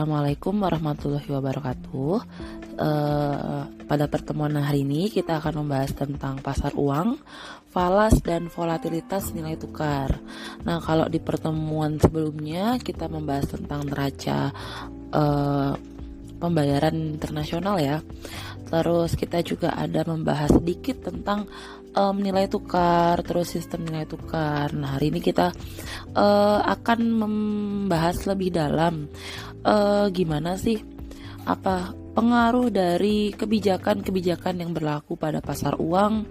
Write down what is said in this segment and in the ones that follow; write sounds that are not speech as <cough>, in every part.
Assalamualaikum warahmatullahi wabarakatuh. Uh, pada pertemuan hari ini kita akan membahas tentang pasar uang, falas dan volatilitas nilai tukar. Nah, kalau di pertemuan sebelumnya kita membahas tentang neraca uh, pembayaran internasional ya. Terus kita juga ada membahas sedikit tentang um, nilai tukar, terus sistem nilai tukar. Nah, hari ini kita uh, akan membahas lebih dalam uh, gimana sih apa pengaruh dari kebijakan-kebijakan yang berlaku pada pasar uang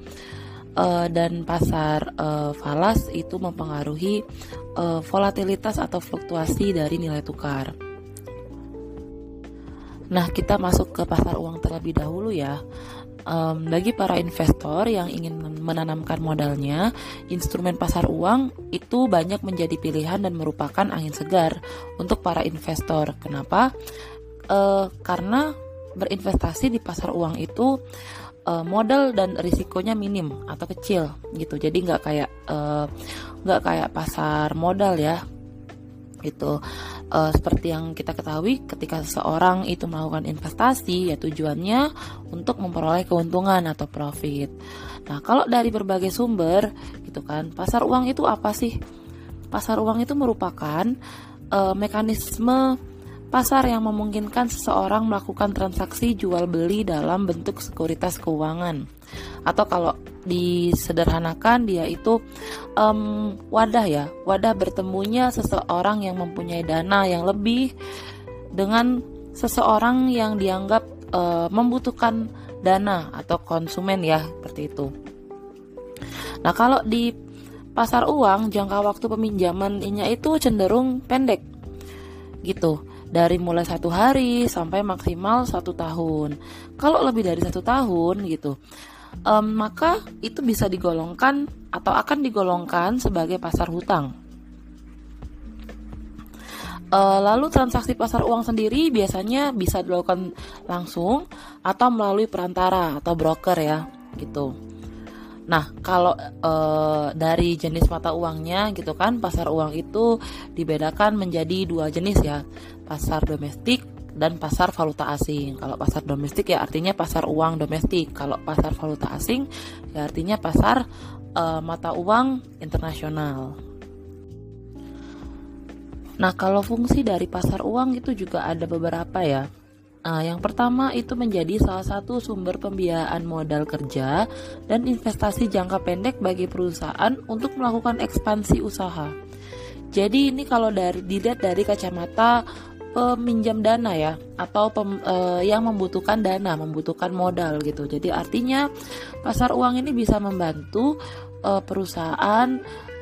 uh, dan pasar uh, falas itu mempengaruhi uh, volatilitas atau fluktuasi dari nilai tukar. Nah, kita masuk ke pasar uang terlebih dahulu ya. Um, bagi para investor yang ingin menanamkan modalnya, instrumen pasar uang itu banyak menjadi pilihan dan merupakan angin segar untuk para investor. Kenapa? Uh, karena berinvestasi di pasar uang itu uh, modal dan risikonya minim atau kecil gitu. Jadi nggak kayak uh, nggak kayak pasar modal ya itu uh, seperti yang kita ketahui ketika seseorang itu melakukan investasi ya tujuannya untuk memperoleh keuntungan atau profit. Nah, kalau dari berbagai sumber gitu kan, pasar uang itu apa sih? Pasar uang itu merupakan uh, mekanisme pasar yang memungkinkan seseorang melakukan transaksi jual beli dalam bentuk sekuritas keuangan atau kalau disederhanakan dia itu um, wadah ya wadah bertemunya seseorang yang mempunyai dana yang lebih dengan seseorang yang dianggap uh, membutuhkan dana atau konsumen ya seperti itu. Nah kalau di pasar uang jangka waktu peminjamannya itu cenderung pendek gitu dari mulai satu hari sampai maksimal satu tahun. Kalau lebih dari satu tahun gitu um, maka itu bisa digolongkan atau akan digolongkan sebagai pasar hutang. Uh, lalu transaksi pasar uang sendiri biasanya bisa dilakukan langsung atau melalui perantara atau broker ya, gitu. Nah, kalau uh, dari jenis mata uangnya gitu kan, pasar uang itu dibedakan menjadi dua jenis ya, pasar domestik dan pasar valuta asing. Kalau pasar domestik ya artinya pasar uang domestik. Kalau pasar valuta asing ya artinya pasar uh, mata uang internasional. Nah, kalau fungsi dari pasar uang itu juga ada beberapa ya. Nah, yang pertama itu menjadi salah satu sumber pembiayaan modal kerja dan investasi jangka pendek bagi perusahaan untuk melakukan ekspansi usaha. Jadi ini kalau dari dilihat dari kacamata peminjam dana ya atau pem, uh, yang membutuhkan dana, membutuhkan modal gitu. Jadi artinya pasar uang ini bisa membantu uh, perusahaan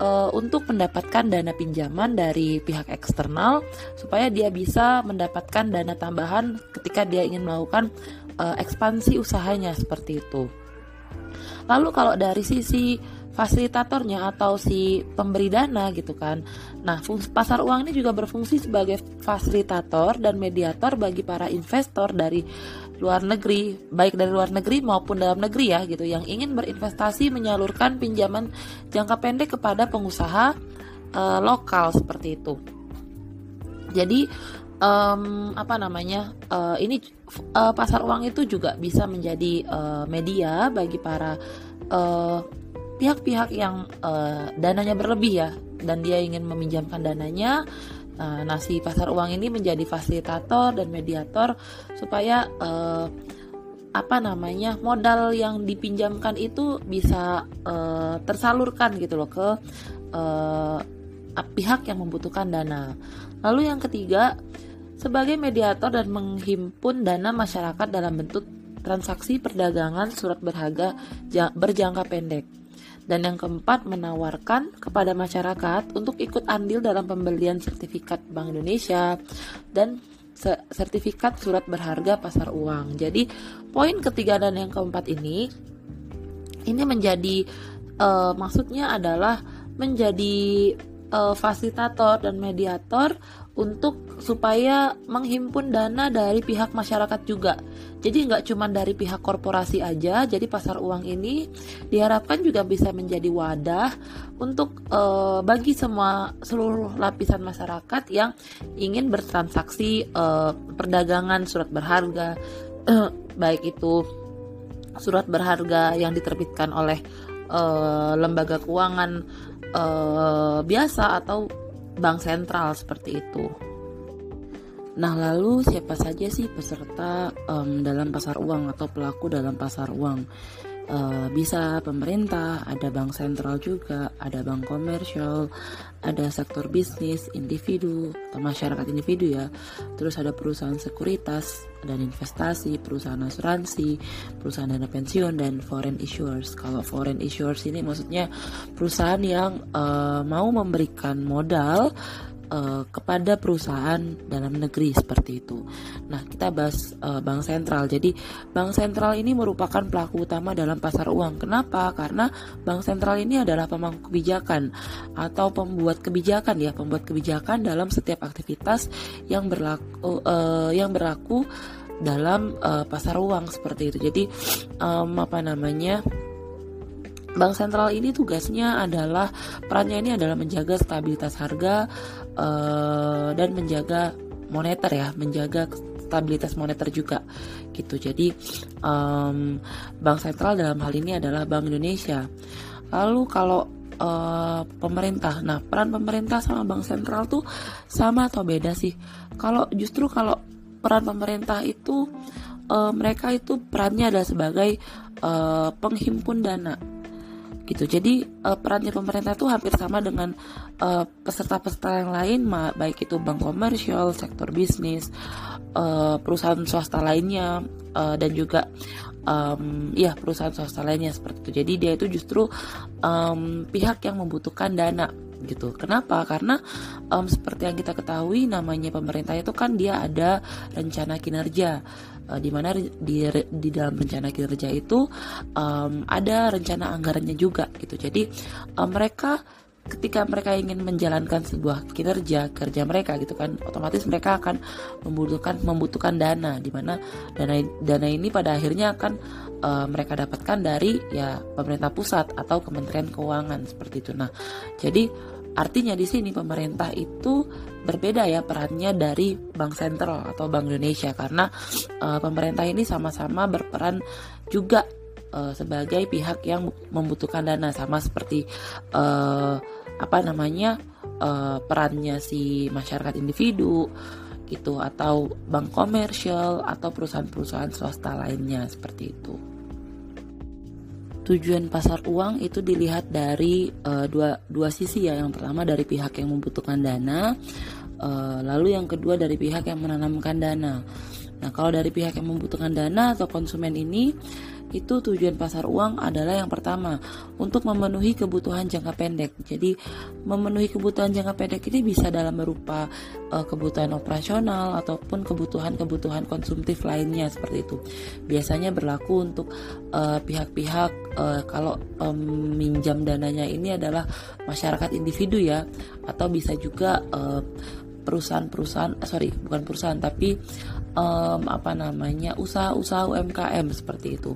uh, untuk mendapatkan dana pinjaman dari pihak eksternal supaya dia bisa mendapatkan dana tambahan ketika dia ingin melakukan uh, ekspansi usahanya seperti itu. Lalu kalau dari sisi fasilitatornya atau si pemberi dana gitu kan. Nah, pasar uang ini juga berfungsi sebagai fasilitator dan mediator bagi para investor dari luar negeri, baik dari luar negeri maupun dalam negeri ya gitu yang ingin berinvestasi menyalurkan pinjaman jangka pendek kepada pengusaha uh, lokal seperti itu. Jadi um, apa namanya uh, ini uh, pasar uang itu juga bisa menjadi uh, media bagi para uh, pihak-pihak yang uh, dananya berlebih ya dan dia ingin meminjamkan dananya uh, nah si pasar uang ini menjadi fasilitator dan mediator supaya uh, apa namanya modal yang dipinjamkan itu bisa uh, tersalurkan gitu loh ke uh, pihak yang membutuhkan dana. Lalu yang ketiga, sebagai mediator dan menghimpun dana masyarakat dalam bentuk transaksi perdagangan surat berharga berjangka pendek. Dan yang keempat, menawarkan kepada masyarakat untuk ikut andil dalam pembelian sertifikat Bank Indonesia dan sertifikat surat berharga pasar uang. Jadi, poin ketiga dan yang keempat ini ini menjadi uh, maksudnya adalah menjadi uh, fasilitator dan mediator untuk supaya menghimpun dana dari pihak masyarakat juga. Jadi nggak cuma dari pihak korporasi aja. Jadi pasar uang ini diharapkan juga bisa menjadi wadah untuk uh, bagi semua seluruh lapisan masyarakat yang ingin bertransaksi uh, perdagangan surat berharga, <clears throat> baik itu surat berharga yang diterbitkan oleh uh, lembaga keuangan uh, biasa atau bank sentral seperti itu. Nah, lalu siapa saja sih peserta um, dalam pasar uang atau pelaku dalam pasar uang? Uh, bisa pemerintah, ada bank sentral juga, ada bank komersial, ada sektor bisnis, individu atau masyarakat individu ya. Terus ada perusahaan sekuritas dan investasi, perusahaan asuransi, perusahaan dana pensiun dan foreign issuers. Kalau foreign issuers ini maksudnya perusahaan yang uh, mau memberikan modal uh, kepada perusahaan dalam negeri seperti itu. Nah, kita bahas uh, bank sentral. Jadi, bank sentral ini merupakan pelaku utama dalam pasar uang. Kenapa? Karena bank sentral ini adalah pemangku kebijakan atau pembuat kebijakan ya, pembuat kebijakan dalam setiap aktivitas yang berlaku uh, yang berlaku dalam uh, pasar uang seperti itu. Jadi, um, apa namanya? Bank sentral ini tugasnya adalah perannya ini adalah menjaga stabilitas harga uh, dan menjaga moneter ya, menjaga stabilitas moneter juga gitu. Jadi um, bank sentral dalam hal ini adalah Bank Indonesia. Lalu kalau uh, pemerintah, nah peran pemerintah sama bank sentral tuh sama atau beda sih? Kalau justru kalau peran pemerintah itu uh, mereka itu perannya adalah sebagai uh, penghimpun dana gitu. Jadi uh, perannya pemerintah itu hampir sama dengan uh, peserta-peserta yang lain, baik itu bank komersial, sektor bisnis, uh, perusahaan swasta lainnya, uh, dan juga um, ya perusahaan swasta lainnya seperti itu. Jadi dia itu justru um, pihak yang membutuhkan dana gitu. Kenapa? Karena um, seperti yang kita ketahui namanya pemerintah itu kan dia ada rencana kinerja uh, di mana di, di dalam rencana kinerja itu um, ada rencana anggarannya juga gitu. Jadi um, mereka ketika mereka ingin menjalankan sebuah kinerja kerja mereka gitu kan otomatis mereka akan membutuhkan membutuhkan dana di mana dana dana ini pada akhirnya akan uh, mereka dapatkan dari ya pemerintah pusat atau Kementerian Keuangan seperti itu. Nah, jadi Artinya di sini pemerintah itu berbeda ya perannya dari bank sentral atau bank Indonesia. Karena uh, pemerintah ini sama-sama berperan juga uh, sebagai pihak yang membutuhkan dana. Sama seperti uh, apa namanya uh, perannya si masyarakat individu gitu atau bank komersial atau perusahaan-perusahaan swasta lainnya seperti itu tujuan pasar uang itu dilihat dari uh, dua dua sisi ya. Yang pertama dari pihak yang membutuhkan dana, uh, lalu yang kedua dari pihak yang menanamkan dana. Nah, kalau dari pihak yang membutuhkan dana atau konsumen ini itu tujuan pasar uang adalah yang pertama untuk memenuhi kebutuhan jangka pendek. Jadi memenuhi kebutuhan jangka pendek ini bisa dalam berupa uh, kebutuhan operasional ataupun kebutuhan-kebutuhan konsumtif lainnya seperti itu. Biasanya berlaku untuk eh, pihak-pihak uh, kalau um, dananya ini adalah masyarakat individu ya atau bisa juga perusahaan-perusahaan sorry bukan perusahaan tapi um, apa namanya usaha-usaha UMKM seperti itu.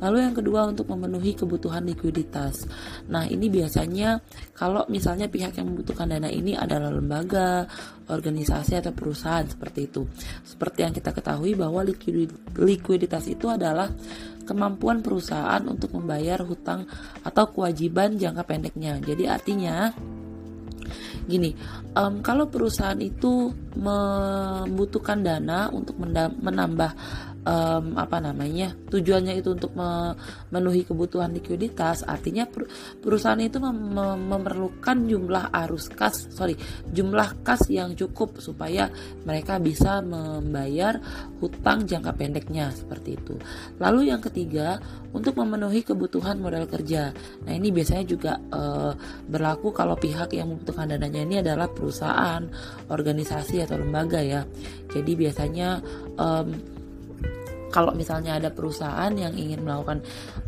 Lalu yang kedua untuk memenuhi kebutuhan likuiditas. Nah ini biasanya kalau misalnya pihak yang membutuhkan dana ini adalah lembaga, organisasi atau perusahaan seperti itu. Seperti yang kita ketahui bahwa likuiditas itu adalah kemampuan perusahaan untuk membayar hutang atau kewajiban jangka pendeknya. Jadi artinya gini um, kalau perusahaan itu membutuhkan dana untuk menambah um, apa namanya tujuannya itu untuk memenuhi kebutuhan likuiditas. Artinya perusahaan itu mem memerlukan jumlah arus kas sorry jumlah kas yang cukup supaya mereka bisa membayar hutang jangka pendeknya seperti itu. Lalu yang ketiga untuk memenuhi kebutuhan modal kerja. Nah ini biasanya juga uh, berlaku kalau pihak yang membutuhkan dananya ini adalah perusahaan organisasi atau lembaga ya. Jadi biasanya um, kalau misalnya ada perusahaan yang ingin melakukan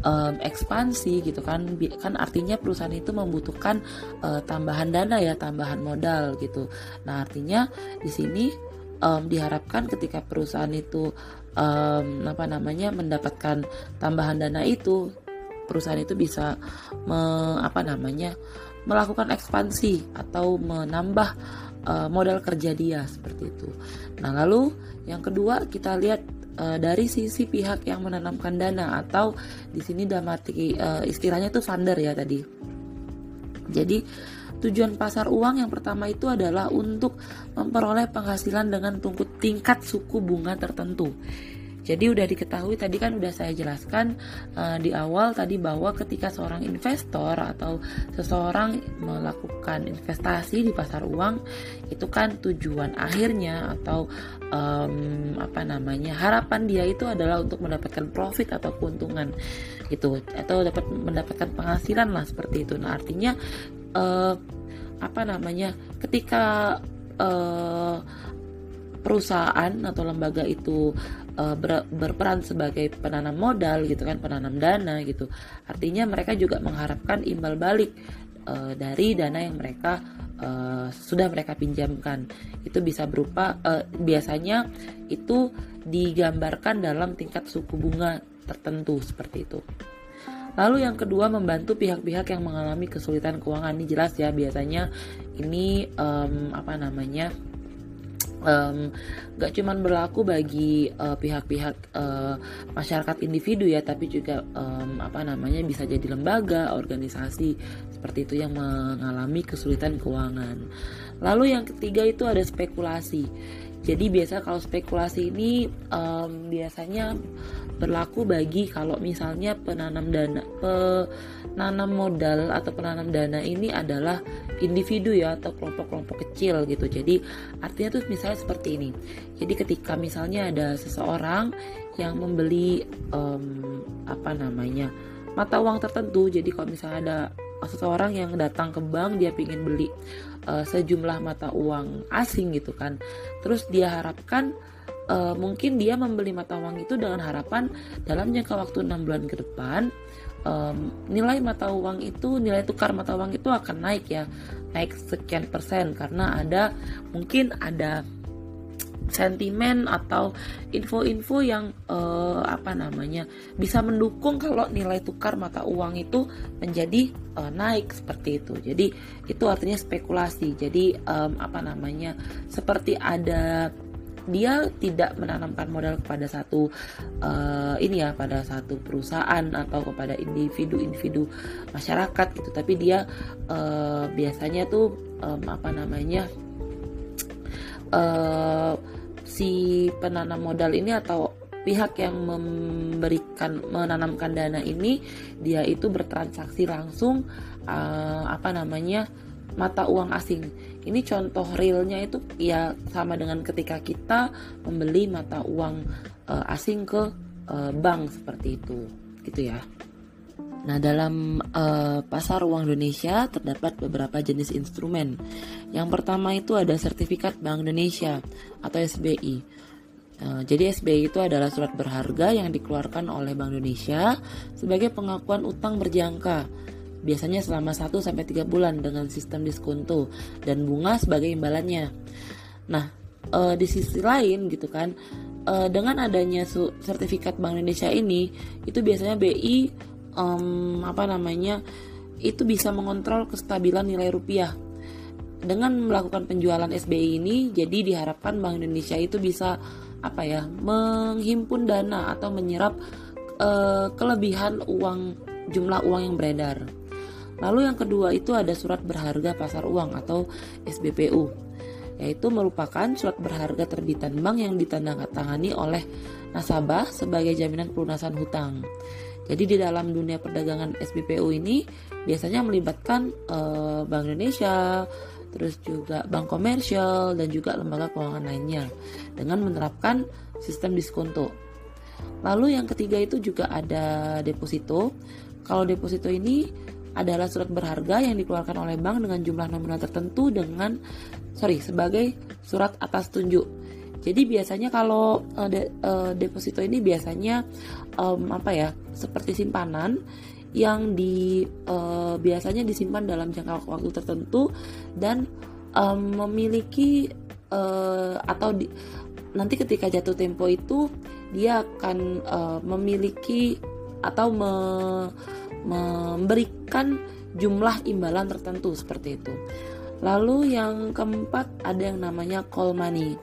um, ekspansi gitu kan kan artinya perusahaan itu membutuhkan uh, tambahan dana ya tambahan modal gitu nah artinya di sini um, diharapkan ketika perusahaan itu um, apa namanya mendapatkan tambahan dana itu perusahaan itu bisa me, apa namanya melakukan ekspansi atau menambah uh, modal kerja dia seperti itu. Nah, lalu yang kedua kita lihat uh, dari sisi pihak yang menanamkan dana atau di sini dalam arti uh, istilahnya itu funder ya tadi. Jadi tujuan pasar uang yang pertama itu adalah untuk memperoleh penghasilan dengan tingkat suku bunga tertentu. Jadi udah diketahui tadi kan udah saya jelaskan uh, di awal tadi bahwa ketika seorang investor atau seseorang melakukan investasi di pasar uang itu kan tujuan akhirnya atau um, apa namanya harapan dia itu adalah untuk mendapatkan profit atau keuntungan itu atau dapat mendapatkan penghasilan lah seperti itu. Nah artinya uh, apa namanya ketika uh, perusahaan atau lembaga itu uh, ber, berperan sebagai penanam modal gitu kan penanam dana gitu. Artinya mereka juga mengharapkan imbal balik uh, dari dana yang mereka uh, sudah mereka pinjamkan. Itu bisa berupa uh, biasanya itu digambarkan dalam tingkat suku bunga tertentu seperti itu. Lalu yang kedua membantu pihak-pihak yang mengalami kesulitan keuangan. Ini jelas ya biasanya ini um, apa namanya um, gak cuman berlaku bagi uh, pihak-pihak uh, masyarakat individu ya tapi juga um, apa namanya bisa jadi lembaga organisasi seperti itu yang mengalami kesulitan keuangan. Lalu yang ketiga itu ada spekulasi jadi biasa kalau spekulasi ini um, biasanya berlaku bagi kalau misalnya penanam dana penanam modal atau penanam dana ini adalah individu ya atau kelompok-kelompok kecil gitu. Jadi artinya tuh misalnya seperti ini. Jadi ketika misalnya ada seseorang yang membeli um, apa namanya mata uang tertentu. Jadi kalau misalnya ada seseorang yang datang ke bank dia ingin beli uh, sejumlah mata uang asing gitu kan. Terus dia harapkan uh, mungkin dia membeli mata uang itu dengan harapan dalam jangka waktu enam bulan ke depan um, nilai mata uang itu nilai tukar mata uang itu akan naik ya naik sekian persen karena ada mungkin ada sentimen atau info-info yang uh, apa namanya bisa mendukung kalau nilai tukar mata uang itu menjadi uh, naik seperti itu. Jadi itu artinya spekulasi. Jadi um, apa namanya seperti ada dia tidak menanamkan modal kepada satu uh, ini ya pada satu perusahaan atau kepada individu-individu masyarakat gitu tapi dia uh, biasanya tuh um, apa namanya uh, si penanam modal ini atau pihak yang memberikan menanamkan dana ini dia itu bertransaksi langsung uh, apa namanya mata uang asing. Ini contoh realnya itu ya sama dengan ketika kita membeli mata uang uh, asing ke uh, bank seperti itu, gitu ya. Nah, dalam uh, pasar uang Indonesia terdapat beberapa jenis instrumen. Yang pertama itu ada sertifikat Bank Indonesia atau SBI. Uh, jadi SBI itu adalah surat berharga yang dikeluarkan oleh Bank Indonesia sebagai pengakuan utang berjangka biasanya selama 1 sampai 3 bulan dengan sistem diskonto dan bunga sebagai imbalannya. Nah, e, di sisi lain gitu kan, dengan adanya sertifikat Bank Indonesia ini, itu biasanya BI um, apa namanya? itu bisa mengontrol kestabilan nilai rupiah. Dengan melakukan penjualan SBI ini, jadi diharapkan Bank Indonesia itu bisa apa ya, menghimpun dana atau menyerap e, kelebihan uang jumlah uang yang beredar. Lalu yang kedua itu ada surat berharga pasar uang atau SBPU, yaitu merupakan surat berharga terbitan bank yang ditandatangani oleh nasabah sebagai jaminan pelunasan hutang. Jadi di dalam dunia perdagangan SBPU ini biasanya melibatkan e, Bank Indonesia, terus juga bank komersial dan juga lembaga keuangan lainnya dengan menerapkan sistem diskonto. Lalu yang ketiga itu juga ada deposito. Kalau deposito ini adalah surat berharga yang dikeluarkan oleh bank dengan jumlah nominal tertentu dengan sorry sebagai surat atas tunjuk. Jadi biasanya kalau uh, de, uh, deposito ini biasanya um, apa ya seperti simpanan yang di uh, biasanya disimpan dalam jangka waktu tertentu dan um, memiliki uh, atau di, nanti ketika jatuh tempo itu dia akan uh, memiliki atau me, memberikan jumlah imbalan tertentu seperti itu. Lalu yang keempat ada yang namanya call money.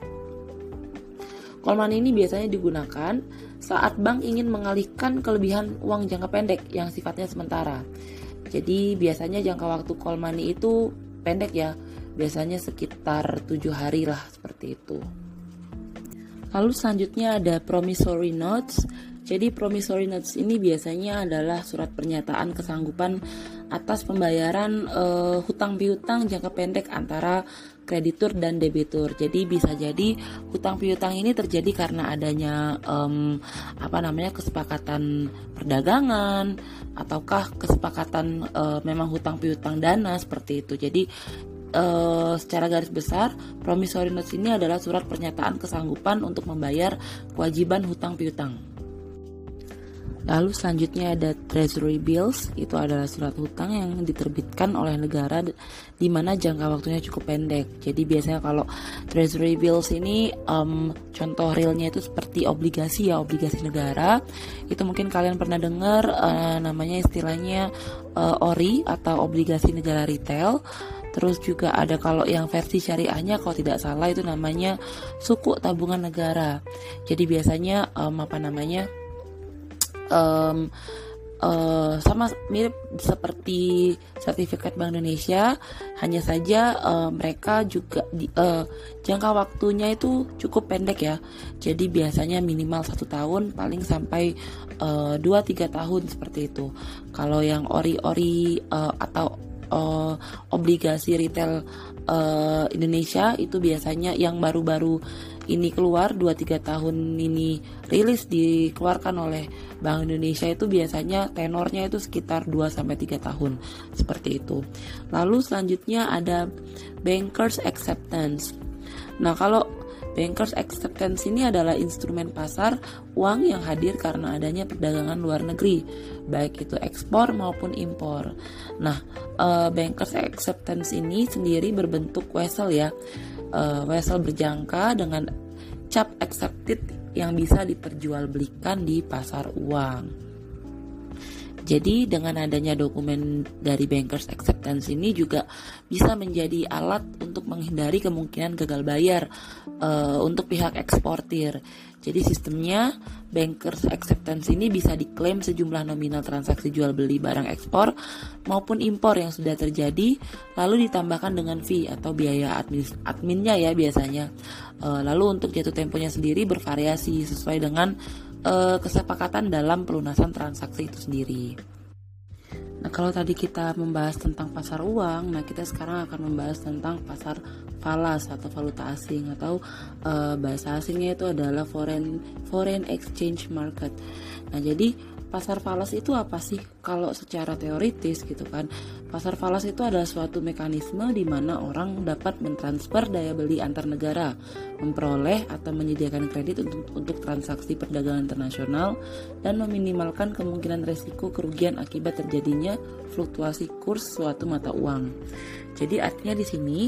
Money ini biasanya digunakan saat bank ingin mengalihkan kelebihan uang jangka pendek yang sifatnya sementara. Jadi biasanya jangka waktu call itu pendek ya, biasanya sekitar tujuh hari lah seperti itu. Lalu selanjutnya ada promissory notes. Jadi promissory notes ini biasanya adalah surat pernyataan kesanggupan atas pembayaran uh, hutang piutang jangka pendek antara kreditur dan debitur. Jadi bisa jadi hutang piutang ini terjadi karena adanya um, apa namanya kesepakatan perdagangan ataukah kesepakatan uh, memang hutang piutang dana seperti itu. Jadi uh, secara garis besar, promissory notes ini adalah surat pernyataan kesanggupan untuk membayar kewajiban hutang piutang. Lalu selanjutnya ada treasury bills, itu adalah surat hutang yang diterbitkan oleh negara di mana jangka waktunya cukup pendek. Jadi biasanya kalau treasury bills ini um, contoh realnya itu seperti obligasi ya, obligasi negara. Itu mungkin kalian pernah dengar uh, namanya istilahnya uh, ORI atau obligasi negara retail. Terus juga ada kalau yang versi syariahnya kalau tidak salah itu namanya suku tabungan negara. Jadi biasanya um, apa namanya? Um, uh, sama mirip seperti sertifikat Bank Indonesia, hanya saja uh, mereka juga di, uh, jangka waktunya itu cukup pendek ya. Jadi biasanya minimal satu tahun, paling sampai dua uh, tiga tahun seperti itu. Kalau yang ori-ori uh, atau uh, obligasi retail uh, Indonesia itu biasanya yang baru-baru ini keluar 2-3 tahun ini rilis dikeluarkan oleh Bank Indonesia itu biasanya tenornya itu sekitar 2-3 tahun seperti itu. Lalu selanjutnya ada Bankers Acceptance. Nah kalau Bankers Acceptance ini adalah instrumen pasar uang yang hadir karena adanya perdagangan luar negeri, baik itu ekspor maupun impor. Nah, uh, Bankers Acceptance ini sendiri berbentuk wesel ya uh, wesel berjangka dengan cap accepted yang bisa diperjualbelikan di pasar uang. Jadi dengan adanya dokumen dari bankers acceptance ini juga bisa menjadi alat untuk menghindari kemungkinan gagal bayar uh, untuk pihak eksportir. Jadi sistemnya bankers acceptance ini bisa diklaim sejumlah nominal transaksi jual beli barang ekspor maupun impor yang sudah terjadi lalu ditambahkan dengan fee atau biaya admin adminnya ya biasanya. Uh, lalu untuk jatuh temponya sendiri bervariasi sesuai dengan uh, kesepakatan dalam pelunasan transaksi itu sendiri. Nah, kalau tadi kita membahas tentang pasar uang, nah kita sekarang akan membahas tentang pasar falas atau valuta asing atau uh, bahasa asingnya itu adalah foreign foreign exchange market. Nah, jadi pasar falas itu apa sih? Kalau secara teoritis gitu kan, pasar falas itu adalah suatu mekanisme di mana orang dapat mentransfer daya beli antar negara, memperoleh atau menyediakan kredit untuk, untuk transaksi perdagangan internasional dan meminimalkan kemungkinan resiko kerugian akibat terjadinya fluktuasi kurs suatu mata uang. Jadi artinya di sini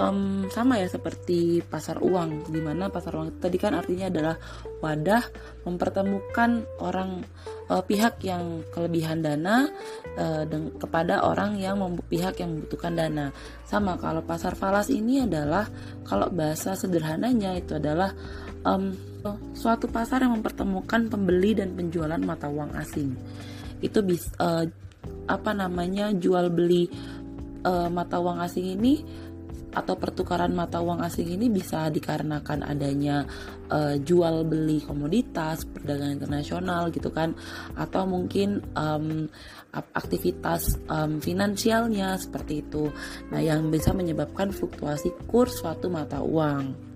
um, sama ya seperti pasar uang di mana pasar uang tadi kan artinya adalah wadah mempertemukan orang uh, pihak yang kelebihan dana uh, kepada orang yang pihak yang membutuhkan dana. Sama kalau pasar falas ini adalah kalau bahasa sederhananya itu adalah um, suatu pasar yang mempertemukan pembeli dan penjualan mata uang asing. Itu bisa uh, apa namanya jual beli uh, mata uang asing ini atau pertukaran mata uang asing ini bisa dikarenakan adanya uh, jual beli komoditas perdagangan internasional gitu kan atau mungkin um, aktivitas um, finansialnya seperti itu nah yang bisa menyebabkan fluktuasi kurs suatu mata uang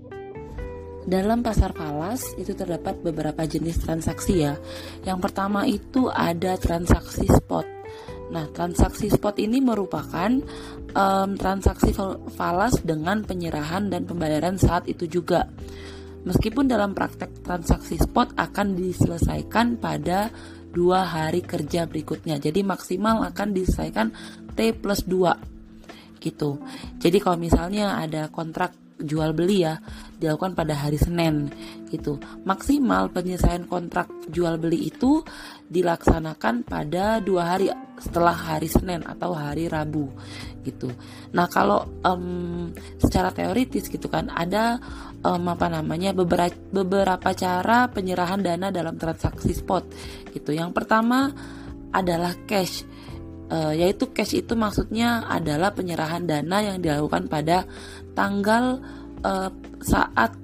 dalam pasar falas itu terdapat beberapa jenis transaksi ya. Yang pertama itu ada transaksi spot. Nah, transaksi spot ini merupakan um, transaksi falas dengan penyerahan dan pembayaran saat itu juga. Meskipun dalam praktek transaksi spot akan diselesaikan pada dua hari kerja berikutnya. Jadi maksimal akan diselesaikan T plus 2 gitu. Jadi kalau misalnya ada kontrak jual beli ya dilakukan pada hari Senin gitu. Maksimal penyelesaian kontrak jual beli itu dilaksanakan pada dua hari setelah hari Senin atau hari Rabu gitu. Nah kalau um, secara teoritis gitu kan ada um, apa namanya beberapa beberapa cara penyerahan dana dalam transaksi spot gitu. Yang pertama adalah cash uh, yaitu cash itu maksudnya adalah penyerahan dana yang dilakukan pada tanggal uh, saat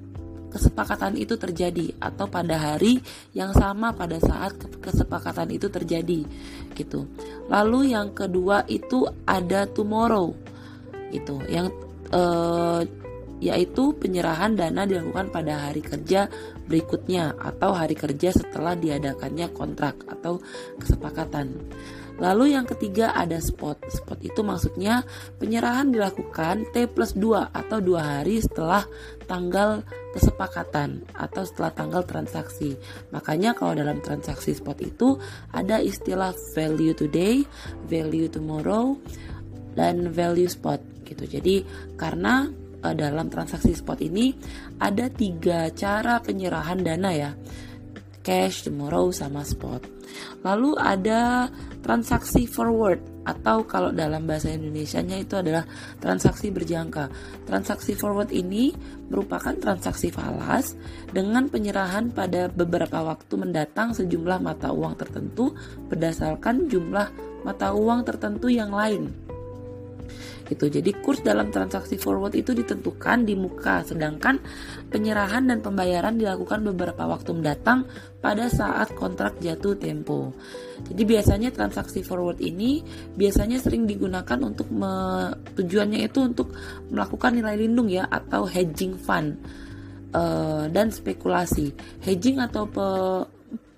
kesepakatan itu terjadi atau pada hari yang sama pada saat kesepakatan itu terjadi gitu. Lalu yang kedua itu ada tomorrow itu yang uh, yaitu penyerahan dana dilakukan pada hari kerja berikutnya atau hari kerja setelah diadakannya kontrak atau kesepakatan. Lalu yang ketiga ada spot. Spot itu maksudnya penyerahan dilakukan T plus 2 atau dua hari setelah tanggal kesepakatan atau setelah tanggal transaksi. Makanya kalau dalam transaksi spot itu ada istilah value today, value tomorrow, dan value spot gitu. Jadi karena uh, dalam transaksi spot ini ada tiga cara penyerahan dana ya cash, tomorrow, sama spot. Lalu ada transaksi forward atau kalau dalam bahasa Indonesia-nya itu adalah transaksi berjangka. Transaksi forward ini merupakan transaksi falas dengan penyerahan pada beberapa waktu mendatang sejumlah mata uang tertentu berdasarkan jumlah mata uang tertentu yang lain gitu. Jadi kurs dalam transaksi forward itu ditentukan di muka, sedangkan penyerahan dan pembayaran dilakukan beberapa waktu mendatang pada saat kontrak jatuh tempo. Jadi biasanya transaksi forward ini biasanya sering digunakan untuk me, tujuannya itu untuk melakukan nilai lindung ya atau hedging fund uh, dan spekulasi. Hedging atau pe,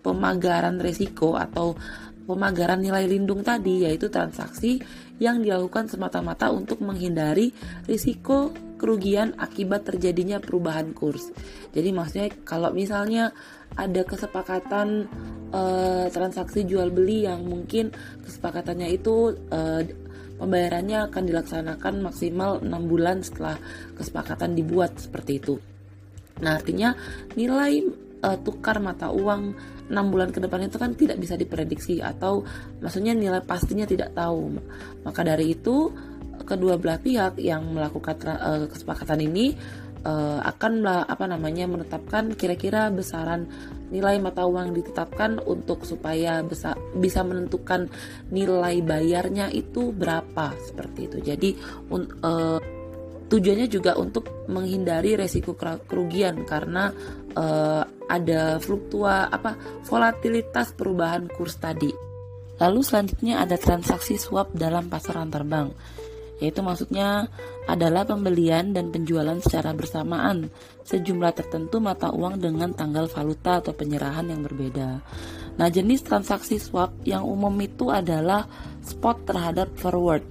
pemagaran resiko atau pemagaran nilai lindung tadi yaitu transaksi yang dilakukan semata-mata untuk menghindari risiko kerugian akibat terjadinya perubahan kurs. Jadi maksudnya kalau misalnya ada kesepakatan uh, transaksi jual beli yang mungkin kesepakatannya itu uh, pembayarannya akan dilaksanakan maksimal 6 bulan setelah kesepakatan dibuat seperti itu. Nah, artinya nilai uh, tukar mata uang 6 bulan ke depan itu kan tidak bisa diprediksi atau maksudnya nilai pastinya tidak tahu. Maka dari itu kedua belah pihak yang melakukan uh, kesepakatan ini uh, akan apa namanya menetapkan kira-kira besaran nilai mata uang ditetapkan untuk supaya bisa bisa menentukan nilai bayarnya itu berapa seperti itu. Jadi un, uh, tujuannya juga untuk menghindari resiko kerugian karena uh, ada fluktua apa volatilitas perubahan kurs tadi. Lalu selanjutnya ada transaksi swap dalam pasar antar bank yaitu maksudnya adalah pembelian dan penjualan secara bersamaan sejumlah tertentu mata uang dengan tanggal valuta atau penyerahan yang berbeda. Nah, jenis transaksi swap yang umum itu adalah spot terhadap forward.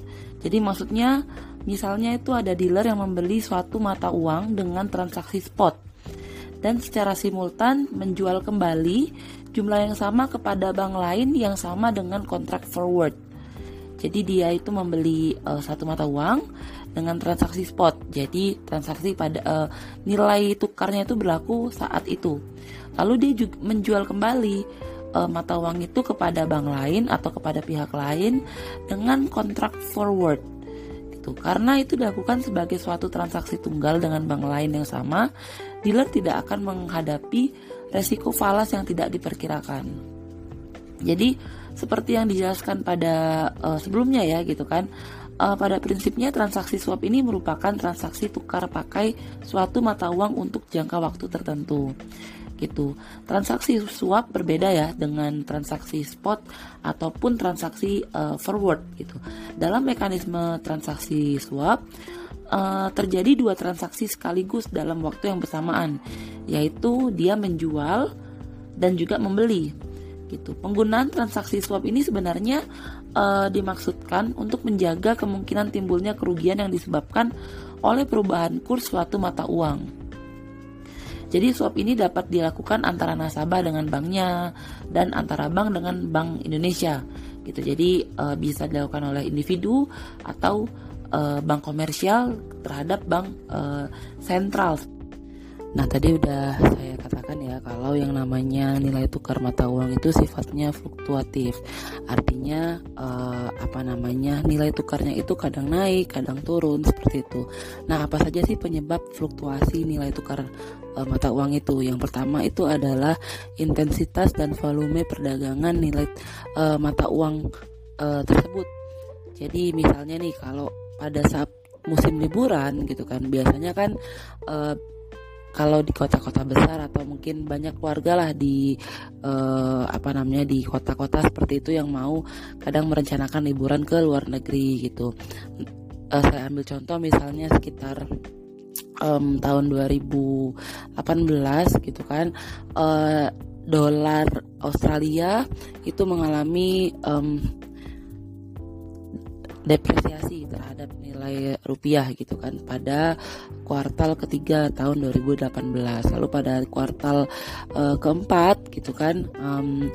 Jadi maksudnya Misalnya itu ada dealer yang membeli suatu mata uang dengan transaksi spot dan secara simultan menjual kembali jumlah yang sama kepada bank lain yang sama dengan kontrak forward. Jadi dia itu membeli uh, satu mata uang dengan transaksi spot. Jadi transaksi pada uh, nilai tukarnya itu berlaku saat itu. Lalu dia juga menjual kembali uh, mata uang itu kepada bank lain atau kepada pihak lain dengan kontrak forward itu. Karena itu dilakukan sebagai suatu transaksi tunggal dengan bank lain yang sama, dealer tidak akan menghadapi resiko falas yang tidak diperkirakan. Jadi seperti yang dijelaskan pada uh, sebelumnya ya gitu kan. Uh, pada prinsipnya transaksi swap ini merupakan transaksi tukar pakai suatu mata uang untuk jangka waktu tertentu gitu. Transaksi swap berbeda ya dengan transaksi spot ataupun transaksi uh, forward gitu. Dalam mekanisme transaksi swap uh, terjadi dua transaksi sekaligus dalam waktu yang bersamaan, yaitu dia menjual dan juga membeli gitu. Penggunaan transaksi swap ini sebenarnya uh, dimaksudkan untuk menjaga kemungkinan timbulnya kerugian yang disebabkan oleh perubahan kurs suatu mata uang. Jadi swap ini dapat dilakukan antara nasabah dengan banknya dan antara bank dengan Bank Indonesia gitu. Jadi uh, bisa dilakukan oleh individu atau uh, bank komersial terhadap bank uh, sentral Nah, tadi udah saya katakan ya kalau yang namanya nilai tukar mata uang itu sifatnya fluktuatif. Artinya eh, apa namanya? nilai tukarnya itu kadang naik, kadang turun seperti itu. Nah, apa saja sih penyebab fluktuasi nilai tukar eh, mata uang itu? Yang pertama itu adalah intensitas dan volume perdagangan nilai eh, mata uang eh, tersebut. Jadi misalnya nih kalau pada saat musim liburan gitu kan biasanya kan eh, kalau di kota-kota besar atau mungkin banyak keluarga lah di uh, apa namanya di kota-kota seperti itu yang mau kadang merencanakan liburan ke luar negeri gitu. Uh, saya ambil contoh misalnya sekitar um, tahun 2018 gitu kan uh, dolar Australia itu mengalami um, depresiasi terhadap nilai rupiah gitu kan pada kuartal ketiga tahun 2018 lalu pada kuartal uh, keempat gitu kan um,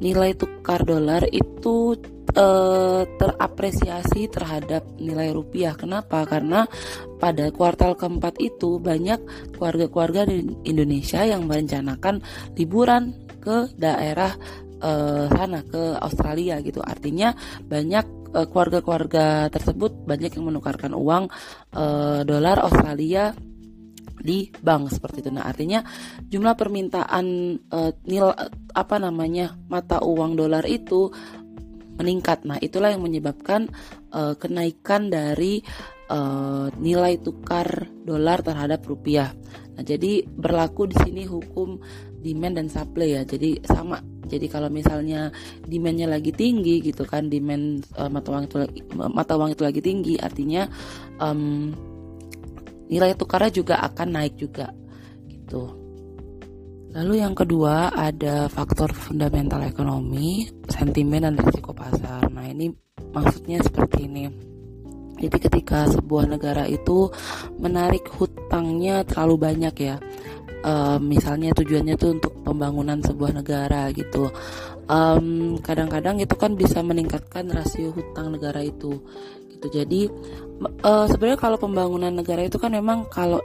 nilai tukar dolar itu uh, terapresiasi terhadap nilai rupiah. Kenapa? Karena pada kuartal keempat itu banyak keluarga-keluarga di Indonesia yang merencanakan liburan ke daerah uh, sana ke Australia gitu. Artinya banyak Eh, keluarga-keluarga tersebut banyak yang menukarkan uang uh, dolar Australia di bank seperti itu. Nah, artinya jumlah permintaan uh, nil apa namanya mata uang dolar itu meningkat. Nah, itulah yang menyebabkan uh, kenaikan dari uh, nilai tukar dolar terhadap rupiah. Nah, jadi berlaku di sini hukum demand dan supply ya. Jadi sama jadi kalau misalnya demandnya lagi tinggi gitu kan, demand uh, mata uang itu mata uang itu lagi tinggi, artinya um, nilai tukarnya juga akan naik juga gitu. Lalu yang kedua ada faktor fundamental ekonomi, sentimen dan risiko pasar. Nah ini maksudnya seperti ini. Jadi ketika sebuah negara itu menarik hutangnya terlalu banyak ya, um, misalnya tujuannya tuh untuk pembangunan sebuah negara gitu kadang kadang-kadang itu kan bisa meningkatkan rasio hutang negara itu gitu. Jadi uh, sebenarnya kalau pembangunan negara itu kan memang kalau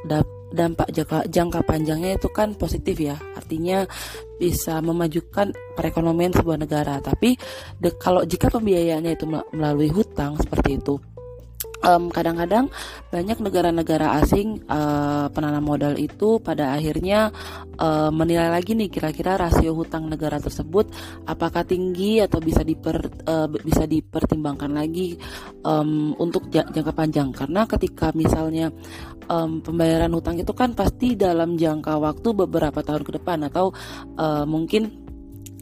dampak jangka, jangka panjangnya itu kan positif ya. Artinya bisa memajukan perekonomian sebuah negara. Tapi de, kalau jika pembiayaannya itu melalui hutang seperti itu kadang kadang-kadang banyak negara-negara asing uh, penanam modal itu pada akhirnya uh, menilai lagi nih kira-kira rasio hutang negara tersebut apakah tinggi atau bisa diper uh, bisa dipertimbangkan lagi um, untuk jangka panjang. Karena ketika misalnya um, pembayaran hutang itu kan pasti dalam jangka waktu beberapa tahun ke depan atau uh, mungkin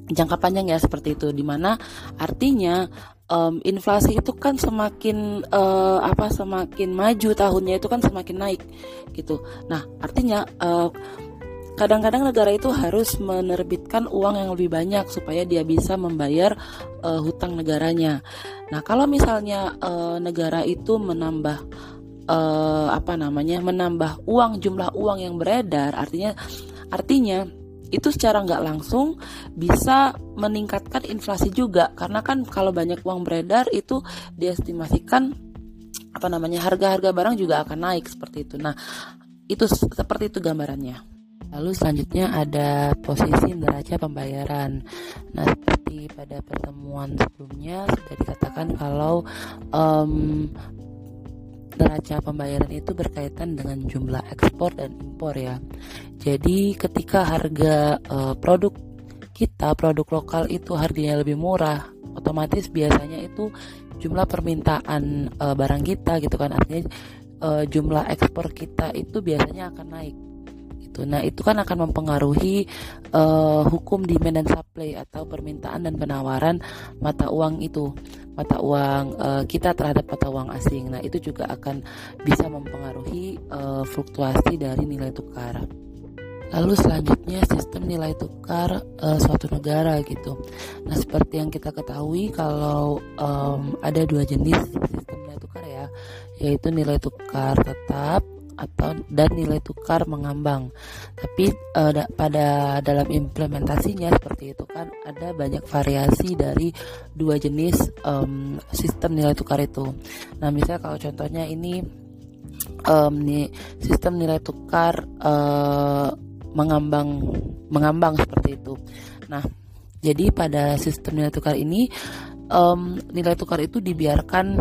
jangka panjang ya seperti itu. Di mana artinya um, inflasi itu kan semakin uh, apa semakin maju tahunnya itu kan semakin naik gitu. Nah artinya uh, kadang-kadang negara itu harus menerbitkan uang yang lebih banyak supaya dia bisa membayar uh, hutang negaranya. Nah kalau misalnya uh, negara itu menambah uh, apa namanya menambah uang jumlah uang yang beredar artinya artinya itu secara nggak langsung bisa meningkatkan inflasi juga karena kan kalau banyak uang beredar itu diestimasikan apa namanya harga-harga barang juga akan naik seperti itu. Nah, itu seperti itu gambarannya. Lalu selanjutnya ada posisi neraca pembayaran. Nah, seperti pada pertemuan sebelumnya sudah dikatakan kalau um, neraca pembayaran itu berkaitan dengan jumlah ekspor dan impor ya. Jadi ketika harga uh, produk kita produk lokal itu harganya lebih murah, otomatis biasanya itu jumlah permintaan uh, barang kita gitu kan artinya uh, jumlah ekspor kita itu biasanya akan naik gitu. Nah, itu kan akan mempengaruhi uh, hukum demand dan supply atau permintaan dan penawaran mata uang itu, mata uang uh, kita terhadap mata uang asing. Nah, itu juga akan bisa mempengaruhi uh, fluktuasi dari nilai tukar. Lalu selanjutnya sistem nilai tukar uh, suatu negara gitu. Nah seperti yang kita ketahui kalau um, ada dua jenis sistem nilai tukar ya, yaitu nilai tukar tetap atau dan nilai tukar mengambang. Tapi uh, da, pada dalam implementasinya seperti itu kan ada banyak variasi dari dua jenis um, sistem nilai tukar itu. Nah, misalnya kalau contohnya ini um, sistem nilai tukar uh, mengambang mengambang seperti itu. Nah, jadi pada sistem nilai tukar ini um, nilai tukar itu dibiarkan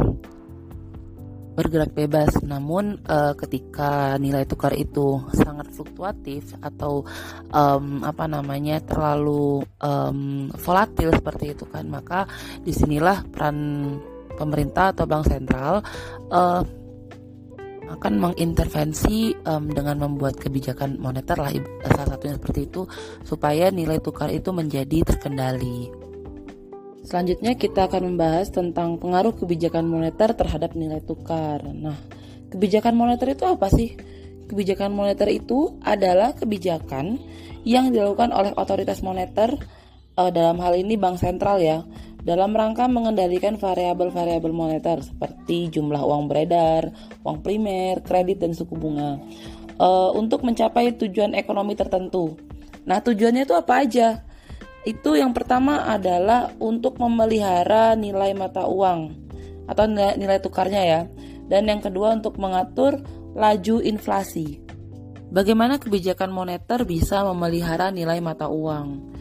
bergerak bebas. Namun uh, ketika nilai tukar itu sangat fluktuatif atau um, apa namanya terlalu um, volatil seperti itu kan, maka di sinilah peran pemerintah atau bank sentral uh, akan mengintervensi um, dengan membuat kebijakan moneter lah salah satunya seperti itu supaya nilai tukar itu menjadi terkendali. Selanjutnya kita akan membahas tentang pengaruh kebijakan moneter terhadap nilai tukar. Nah, kebijakan moneter itu apa sih? Kebijakan moneter itu adalah kebijakan yang dilakukan oleh otoritas moneter uh, dalam hal ini bank sentral ya, dalam rangka mengendalikan variabel-variabel moneter seperti jumlah uang beredar, uang primer, kredit dan suku bunga uh, untuk mencapai tujuan ekonomi tertentu. Nah, tujuannya itu apa aja? Itu yang pertama adalah untuk memelihara nilai mata uang atau nilai, nilai tukarnya ya. Dan yang kedua untuk mengatur laju inflasi. Bagaimana kebijakan moneter bisa memelihara nilai mata uang?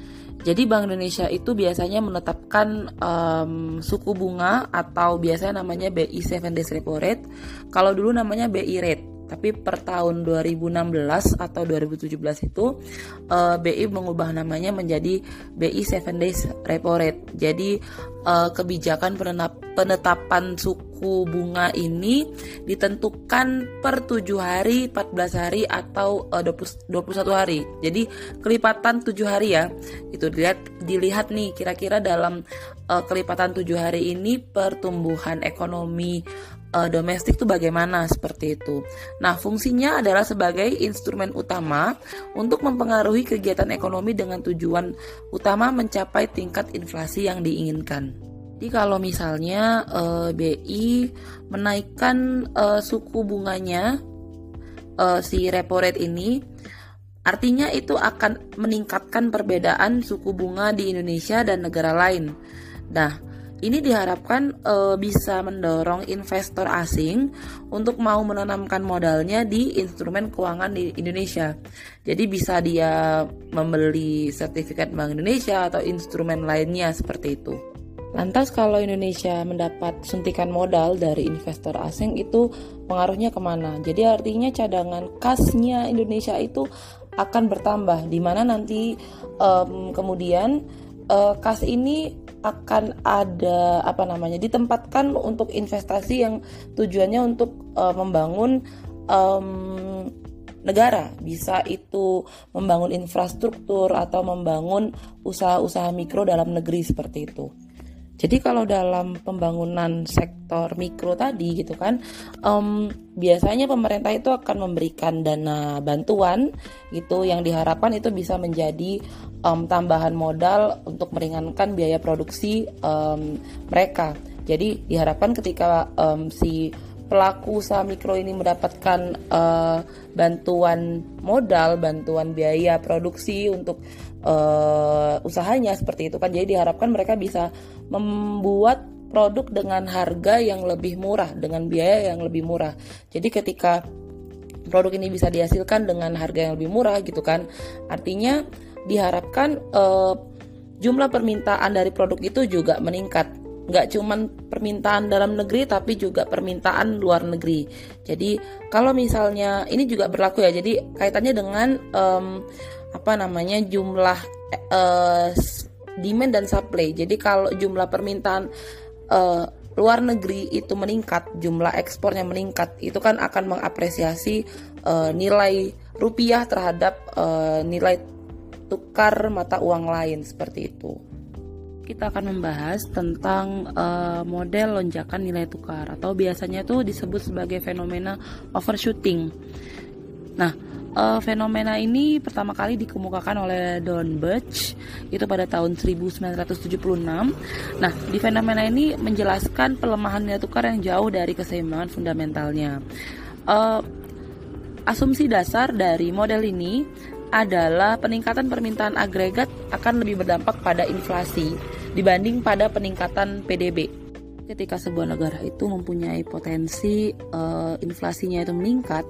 Jadi Bank Indonesia itu biasanya menetapkan um, suku bunga atau biasanya namanya BI 7 days repo rate. Kalau dulu namanya BI rate tapi per tahun 2016 atau 2017 itu uh, eh, BI mengubah namanya menjadi BI 7 Days Repo Rate. Jadi uh, kebijakan penetapan suku bunga ini ditentukan per 7 hari, 14 hari atau uh, 20, 21 hari. Jadi kelipatan 7 hari ya. Itu dilihat dilihat nih kira-kira dalam uh, kelipatan 7 hari ini pertumbuhan ekonomi uh, domestik itu bagaimana seperti itu. Nah, fungsinya adalah sebagai instrumen utama untuk mempengaruhi kegiatan ekonomi dengan tujuan utama mencapai tingkat inflasi yang diinginkan. Jadi kalau misalnya uh, eh, BI menaikkan uh, suku bunganya uh, si repo rate ini artinya itu akan meningkatkan perbedaan suku bunga di Indonesia dan negara lain. Nah, ini diharapkan e, bisa mendorong investor asing untuk mau menanamkan modalnya di instrumen keuangan di Indonesia. Jadi bisa dia membeli sertifikat Bank Indonesia atau instrumen lainnya seperti itu. Lantas kalau Indonesia mendapat suntikan modal dari investor asing itu pengaruhnya ke mana? Jadi artinya cadangan kasnya Indonesia itu akan bertambah, di mana nanti um, kemudian uh, kas ini akan ada apa namanya ditempatkan untuk investasi yang tujuannya untuk uh, membangun um, negara bisa itu membangun infrastruktur atau membangun usaha-usaha mikro dalam negeri seperti itu. Jadi kalau dalam pembangunan sektor mikro tadi gitu kan, um, biasanya pemerintah itu akan memberikan dana bantuan gitu yang diharapkan itu bisa menjadi um, tambahan modal untuk meringankan biaya produksi um, mereka. Jadi diharapkan ketika um, si pelaku usaha mikro ini mendapatkan uh, bantuan modal, bantuan biaya produksi untuk uh, usahanya seperti itu kan. Jadi diharapkan mereka bisa membuat produk dengan harga yang lebih murah, dengan biaya yang lebih murah. Jadi ketika produk ini bisa dihasilkan dengan harga yang lebih murah gitu kan, artinya diharapkan uh, jumlah permintaan dari produk itu juga meningkat. Nggak cuman permintaan dalam negeri tapi juga permintaan luar negeri. Jadi kalau misalnya ini juga berlaku ya. Jadi kaitannya dengan um, apa namanya jumlah uh, demand dan supply. Jadi kalau jumlah permintaan uh, luar negeri itu meningkat, jumlah ekspornya meningkat, itu kan akan mengapresiasi uh, nilai rupiah terhadap uh, nilai tukar mata uang lain seperti itu. Kita akan membahas tentang uh, model lonjakan nilai tukar atau biasanya itu disebut sebagai fenomena overshooting. Nah, uh, fenomena ini pertama kali dikemukakan oleh Don Birch itu pada tahun 1976. Nah, di fenomena ini menjelaskan pelemahan nilai tukar yang jauh dari keseimbangan fundamentalnya. Uh, asumsi dasar dari model ini adalah peningkatan permintaan agregat akan lebih berdampak pada inflasi dibanding pada peningkatan PDB. Ketika sebuah negara itu mempunyai potensi uh, inflasinya itu meningkat,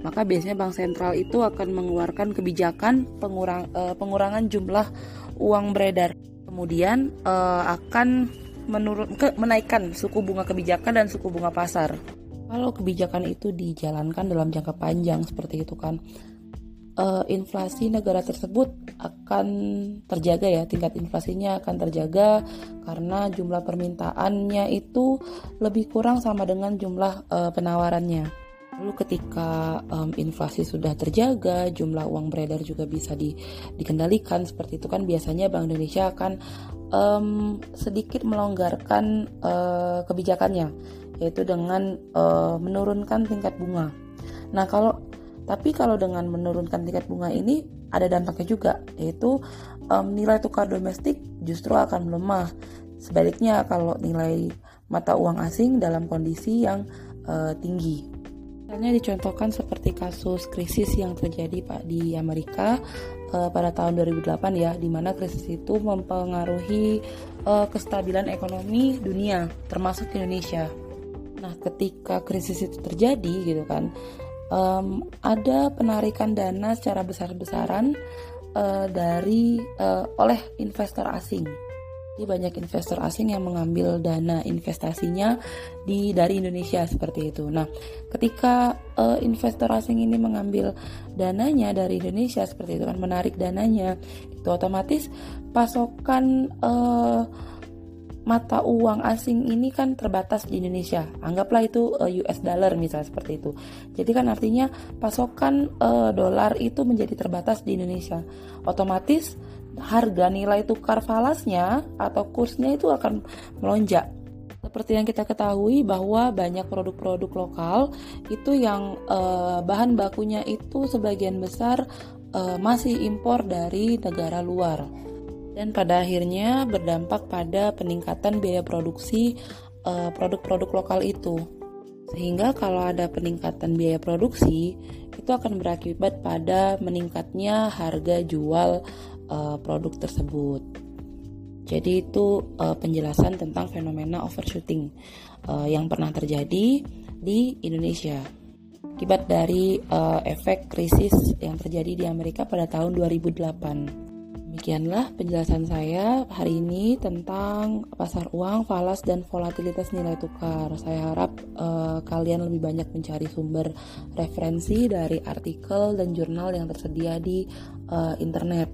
maka biasanya bank sentral itu akan mengeluarkan kebijakan pengurang, uh, pengurangan jumlah uang beredar. Kemudian uh, akan menurun ke menaikkan suku bunga kebijakan dan suku bunga pasar. Kalau kebijakan itu dijalankan dalam jangka panjang seperti itu kan, uh, inflasi negara tersebut akan terjaga ya tingkat inflasinya akan terjaga karena jumlah permintaannya itu lebih kurang sama dengan jumlah uh, penawarannya. Lalu ketika um, inflasi sudah terjaga, jumlah uang beredar juga bisa di, dikendalikan seperti itu kan biasanya Bank Indonesia akan um, sedikit melonggarkan uh, kebijakannya yaitu dengan uh, menurunkan tingkat bunga. Nah, kalau tapi kalau dengan menurunkan tingkat bunga ini ada dampaknya juga, yaitu um, nilai tukar domestik justru akan melemah. Sebaliknya kalau nilai mata uang asing dalam kondisi yang uh, tinggi. Misalnya dicontohkan seperti kasus krisis yang terjadi Pak di Amerika uh, pada tahun 2008 ya, di mana krisis itu mempengaruhi uh, kestabilan ekonomi dunia, termasuk Indonesia. Nah, ketika krisis itu terjadi gitu kan, um, ada penarikan dana secara besar-besaran uh, dari uh, oleh investor asing. Jadi banyak investor asing yang mengambil dana investasinya di dari Indonesia seperti itu. Nah, ketika uh, investor asing ini mengambil dananya dari Indonesia seperti itu kan menarik dananya, itu otomatis pasokan uh, mata uang asing ini kan terbatas di Indonesia. Anggaplah itu uh, eh, US dollar misalnya seperti itu. Jadi kan artinya pasokan uh, dolar itu menjadi terbatas di Indonesia. Otomatis harga nilai tukar falasnya atau kursnya itu akan melonjak. Seperti yang kita ketahui bahwa banyak produk-produk lokal itu yang uh, bahan bakunya itu sebagian besar uh, masih impor dari negara luar dan pada akhirnya berdampak pada peningkatan biaya produksi uh, produk-produk lokal itu. Sehingga kalau ada peningkatan biaya produksi, itu akan berakibat pada meningkatnya harga jual uh, produk tersebut. Jadi itu uh, penjelasan tentang fenomena overshooting uh, yang pernah terjadi di Indonesia akibat dari uh, efek krisis yang terjadi di Amerika pada tahun 2008. Demikianlah penjelasan saya hari ini tentang pasar uang, falas, dan volatilitas nilai tukar. Saya harap uh, kalian lebih banyak mencari sumber referensi dari artikel dan jurnal yang tersedia di uh, internet.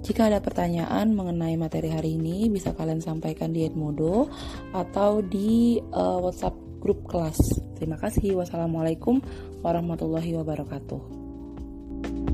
Jika ada pertanyaan mengenai materi hari ini, bisa kalian sampaikan di Edmodo atau di uh, WhatsApp grup kelas. Terima kasih. Wassalamualaikum warahmatullahi wabarakatuh.